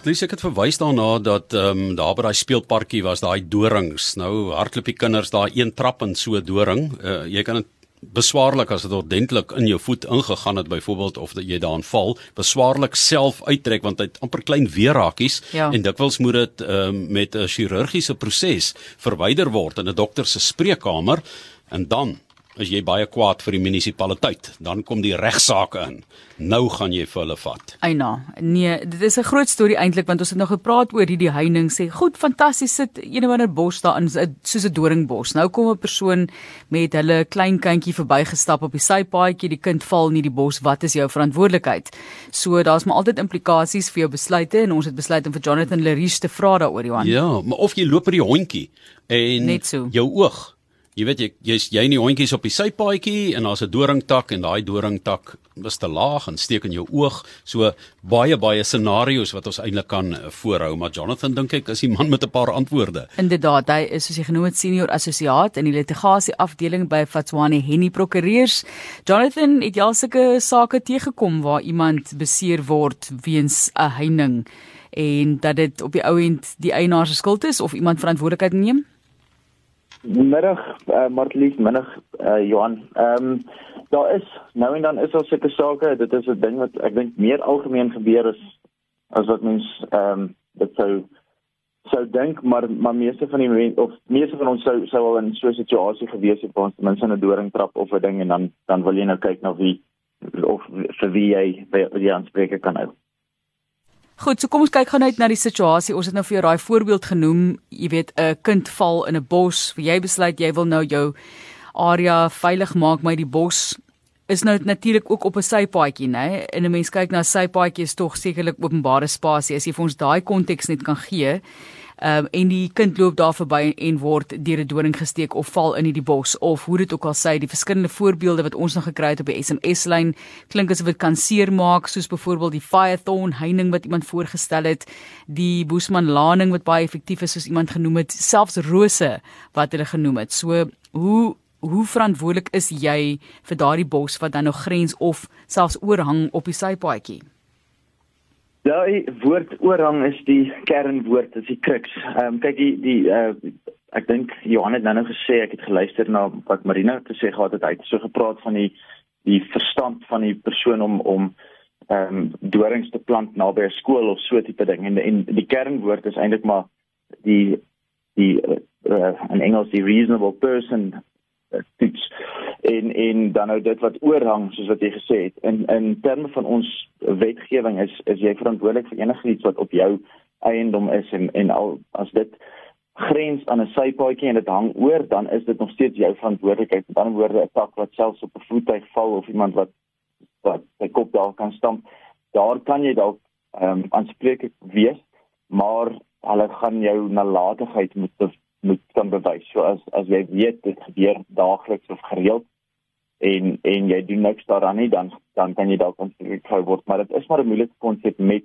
Dis ek het verwys daarna dat ehm um, daar by daai speelparkie was daai dorings. Nou hardloop die kinders daar een trap in so 'n doring. Uh, jy kan dit beswaarlik as dit ordentlik in jou voet ingegaan het byvoorbeeld of dat jy daarin val, beswaarlik self uittrek want dit amper klein weerrakies ja. en dikwels moet dit um, met 'n chirurgiese proses verwyder word in 'n dokter se spreekkamer en dan as jy baie kwaad vir die munisipaliteit, dan kom die regsaake in. Nou gaan jy vir hulle vat. Eina, nee, dit is 'n groot storie eintlik want ons het nog gepraat oor hierdie heining sê, goed, fantasties sit een of ander bos daar in soos 'n doringbos. Nou kom 'n persoon met hulle klein kindjie verbygestap op die sypaadjie, die kind val in die bos, wat is jou verantwoordelikheid? So daar's maar altyd implikasies vir jou besluite en ons het besluit om vir Jonathan Leris te vra daaroor Johan. Ja, maar of jy loop by die hondjie en so. jou oog Jy weet jy jy's jy in die hondjies op die sypaadjie en daar's 'n doringtak en daai doringtak is te laag en steek in jou oog. So baie baie scenario's wat ons eintlik kan eh, voorhou, maar Jonathan dink ek is die man met 'n paar antwoorde. Inderdaad, hy is soos hy genoem het senior assosiaat in die litigasie afdeling by Fatswane Henny Prokureurs. Jonathan, het jy al sulke sake teëgekom waar iemand beseer word weens 'n heining en dat dit op die ou end die eienaar se skuld is of iemand verantwoordelikheid neem? Middag, uh, Martlies, middag uh, Johan. Ehm um, daar is nou en dan is daar sulke sake, dit is 'n ding wat ek dink meer algemeen gebeur is as wat mens ehm um, dit sou sou dink, maar maar meeste van die mense of meeste van ons sou sou al in so 'n situasie gewees het waar ons ten minste 'n doringtrap of 'n ding en dan dan wil jy nou kyk na wie of vir wie jy by die aanspreker kan hou. Goed, so kom ons kyk gou net na die situasie. Ons het nou vir jou daai voorbeeld genoem. Jy weet, 'n kind val in 'n bos. Jy besluit jy wil nou jou area veilig maak met die bos is nou natuurlik ook op 'n sypaadjie, né? En 'n mens kyk na sypaadjie is tog sekerlik openbare spasie. As jy vir ons daai konteks net kan gee um, en die kind loop daar verby en word deur 'n doring gesteek of val in die bos of hoe dit ook al sê die verskillende voorbeelde wat ons nog gekry het op die SMS lyn klink asof dit kan seermaak soos byvoorbeeld die firethorn heining wat iemand voorgestel het die boesman laning wat baie effektief is soos iemand genoem het selfs rose wat hulle genoem het. So hoe hoe verantwoordelik is jy vir daardie bos wat dan nog grens of selfs oorhang op die sypaadjie Daai woord oorhang is die kernwoord, is die kruks. Ehm um, kyk die die uh, ek dink Johan het nou gesê ek het geluister na wat Marina gesê gehad het hy het so gepraat van die die verstand van die persoon om om ehm um, dorings te plant naby 'n skool of so tipe ding en en die kernwoord is eintlik maar die die uh, in Engels die reasonable person toets. En en dan nou dit wat oorhang soos wat jy gesê het in in terme van ons wetgewing is is jy verantwoordelik vir enigiets wat op jou eiendom is en en al as dit grens aan 'n sypaadjie en dit hang oor dan is dit nog steeds jou verantwoordelikheid. Met ander woorde 'n tak wat selfs op 'n voertuig val of iemand wat wat sy kop daar kan stamp daar kan jy dalk ehm um, aanspreeklik wees maar hulle gaan jou nalatigheid moet moet kan bewys. So as as jy weet dit gebeur daagliks of gereeld en en jy doen niks daaraan nie, dan dan kan jy dalk ontwikkel word, maar dit is maar 'n moeilike konsep met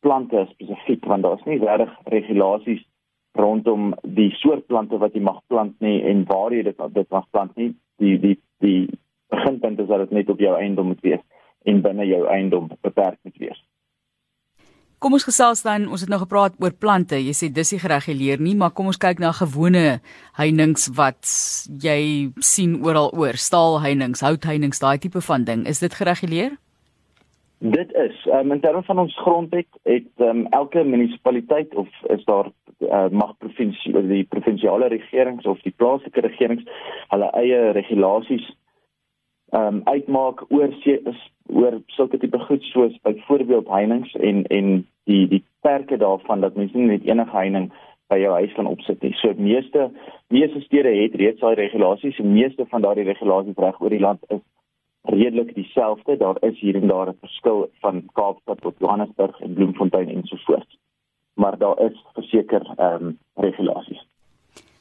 plante spesifiek want daar is nie regtig regulasies rondom die soort plante wat jy mag plant nie en waar jy dit dit mag plant nie. Die die die beginpunt is dat dit net op jou eiendom moet wees en binne jou eiendom beperk. Kom ons gesels dan, ons het nou gepraat oor plante. Jy sê dis nie gereguleer nie, maar kom ons kyk na gewone heininge wat jy sien oral oor, staalheininge, houtheininge, daai tipe van ding. Is dit gereguleer? Dit is. Um, in terme van ons grondwet het um, elke munisipaliteit of is daar uh, mag provinsie die provinsiale regerings of die plaaslike regerings hulle eie regulasies ehm um, uitmaak oor oor sulke tipe goed soos byvoorbeeld heininge en en die die perke daarvan dat mense nie net enige heining by jou huis kan opsit nie. So meeste meeste stede het reeds daai regulasies. Die meeste van daardie regulasies reg oor die land is redelik dieselfde. Daar is hier en daar 'n verskil van Kaapstad tot Johannesburg en Bloemfontein en so voort. Maar daar is verseker ehm um, regulasies.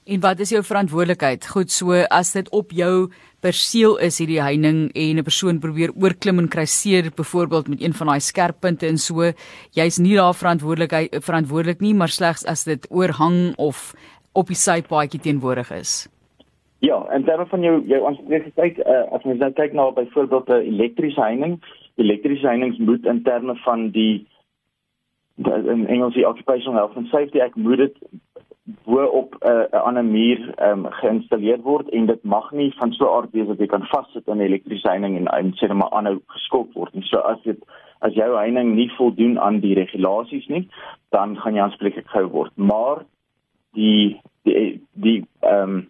En wat is jou verantwoordelikheid? Goed, so as dit op jou perseel is hierdie heining en 'n persoon probeer oorklim en kry seer byvoorbeeld met een van daai skerp punte en so, jy's nie daar verantwoordelik verantwoordelik nie, maar slegs as dit oorhang of op die sypaadjie teenwoordig is. Ja, en dan van jou jou aanspreeklikheid, uh, as mens nou kyk na byvoorbeeld 'n elektriese heining, elektriese heinings moet in terme van die in Engels die occupational health and safety ek moet dit bo op 'n uh, 'n ander muur um, geïnstalleer word en dit mag nie van so 'n aard wees dat jy kan vassit in 'n elektriese heining en en sê net maar aanhou geskok word nie. So as dit as jou heining nie voldoen aan die regulasies nie, dan gaan jy aanspreeklik gehou word. Maar die die die ehm um,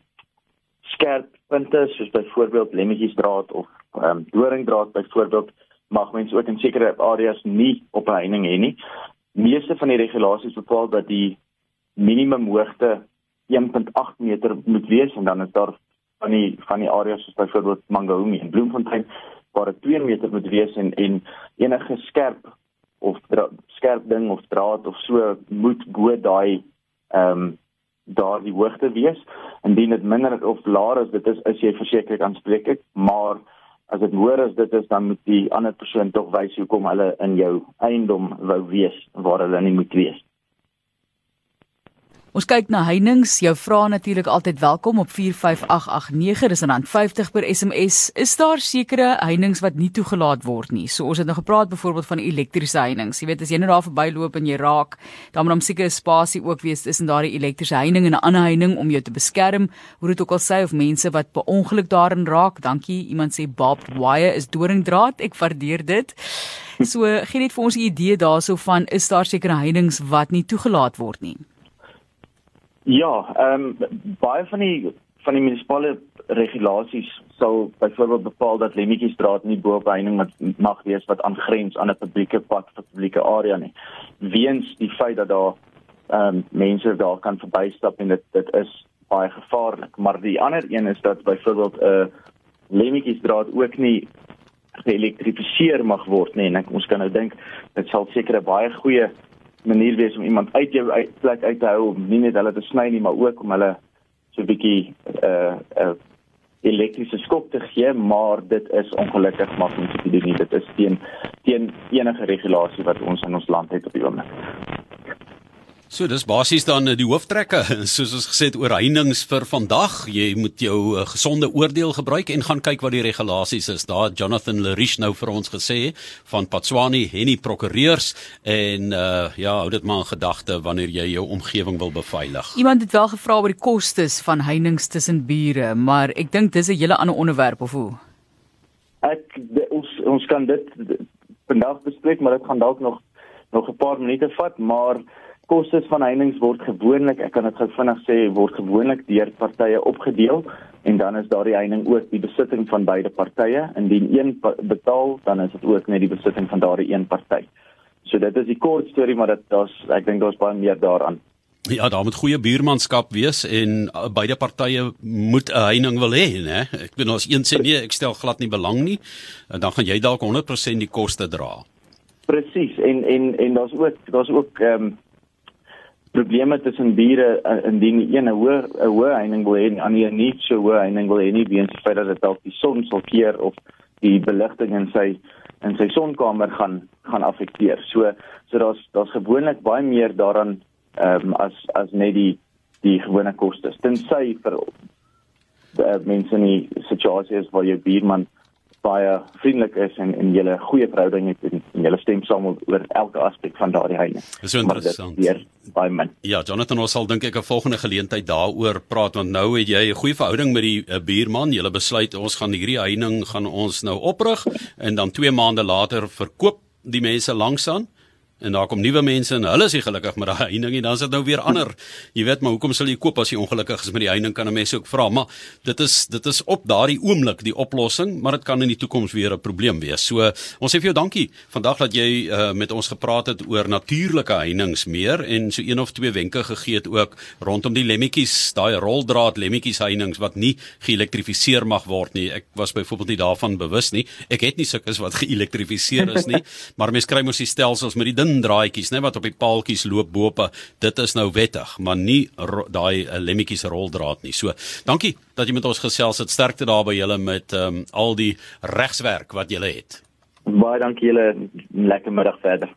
skerp punte soos byvoorbeeld lemmetjiesdraad of ehm um, doringdraad byvoorbeeld mag mens ook in sekere areas nie op 'n heining hê nie. Meeste van die regulasies bepaal dat die minimum hoogte 1.8 meter moet wees en dan is daar van die van die areas soos byvoorbeeld Mangaung en Bloemfontein waar dit 2 meter moet wees en en enige skerp of skerp ding of draad of so moet bo daai ehm um, daar die hoogte wees. Indien dit minder of laer is dit is is jy verseker aanspreeklik maar as dit hoër is dit is dan moet die ander persoon tog wys hoekom hulle in jou eiendom wou wees waar hulle nie moet wees Ons kyk na heininge. Jou vrae natuurlik altyd welkom op 45889. Dis dan 50 per SMS. Is daar sekere heininge wat nie toegelaat word nie? So ons het nou gepraat byvoorbeeld van elektriese heininge. Jy weet as jy net daar verbyloop en jy raak, dan moet hom seker 'n spasie ook wees tussen daardie elektriese heining en 'n ander heining om jou te beskerm. Hoe dit ook al sê of mense wat per ongeluk daarin raak. Dankie. Iemand sê barbed wire is doringdraad. Ek waardeer dit. So gee net vir ons 'n idee daarso van is daar sekere heininge wat nie toegelaat word nie? Ja, ehm um, baie van die van die munisipale regulasies sal byvoorbeeld bepaal dat Lemmetjiestraat nie bo op heining mag wees wat aangrens aan 'n publieke pad of publieke area nie. Weens die feit dat daar ehm um, mense daar kan verbystap en dit dit is baie gevaarlik, maar die ander een is dat byvoorbeeld 'n uh, Lemmetjiestraat ook nie geelektrifiseer mag word nie en ek, ons kan nou dink dit sal seker 'n baie goeie manier wees om iemand uit jou uit, plek uit te hou om nie net hulle te sny nie maar ook om hulle so 'n bietjie uh eh, uh elektriese skok te gee maar dit is ongelukkig mag nie te doen nie dit is teen teen enige regulasie wat ons in ons land het op die oomblik. So dis basies dan eh, die hooftrekke soos ons gesê het oor heininge vir vandag. Jy moet jou uh, gesonde oordeel gebruik en gaan kyk wat die regulasies is. Daar Jonathan Lerish nou vir ons gesê van Patswani Henny Prokureurs en uh, ja, hou dit maar in gedagte wanneer jy jou omgewing wil beveilig. Iemand het wel gevra oor die kostes van heininge tussen bure, maar ek dink dis 'n hele ander onderwerp of hoe? Ek de, ons ons kan dit vandag bespreek, maar dit gaan dalk nog nog 'n paar minute vat, maar kostes van heininge word gewoonlik, ek kan dit gou vinnig sê, word gewoonlik deur partye opgedeel en dan is daardie heining ook die besitting van beide partye. Indien een betaal, dan is dit ook net die besitting van daardie een party. So dit is die kort storie, maar dit daar's ek dink daar's baie meer daaraan. Ja, daar moet goeie buurmanskap wees en uh, beide partye moet 'n heining wil hê, né? Ek bedoel as een sê nee, ek stel glad nie belang nie, dan gaan jy dalk 100% die koste dra. Presies en en en daar's ook daar's ook ehm um, probleme tussen bure uh, indien een 'n hoë 'n hoë heining wil hê en ander nie so hoë heining wil hê nie weens die feit dat dit dalk die son sal keer of die beligting in sy in sy sonkamer gaan gaan affekteer. So so daar's daar's gewoonlik baie meer daaraan ehm um, as as net die die gewone kostes. Tensy vir uh, mense in die situasie is waar jou buurman baie vriendelik is en en julle goeie verhouding het en, en julle stem saam oor elke aspek van daardie heining. Dis so interessant. Weer by man. Ja, Jonathan ons sal dink ek 'n volgende geleentheid daaroor praat want nou het jy 'n goeie verhouding met die uh, buurman. Julle besluit ons gaan hierdie heining gaan ons nou oprig en dan 2 maande later verkoop die mense langs aan en daar kom nuwe mense en hulle is gelukkig met daai heining en dan is dit nou weer ander. Jy weet maar hoekom sal jy koop as jy ongelukkig is met die heining kan 'n mens ook vra, maar dit is dit is op daardie oomblik die oplossing, maar dit kan in die toekoms weer 'n probleem wees. So ons sê vir jou dankie vandag dat jy uh, met ons gepraat het oor natuurlike heininge meer en so een of twee wenke gegee het ook rondom die lemmetjies, daai roldraad lemmetjies heininge wat nie geelektrifiseer mag word nie. Ek was byvoorbeeld nie daarvan bewus nie. Ek het nie sulke wat geelektrifiseer is nie, maar mense kry mos die stelsels met die dun draadjies, né, wat op die paaltjies loop bope. Dit is nou wettig, maar nie daai uh, lemmetjies roldraad nie. So, dankie dat jy met ons gesels het. Sterkte daar by julle met um, al die regswerk wat julle het. Baie dankie julle. Lekker middag verder.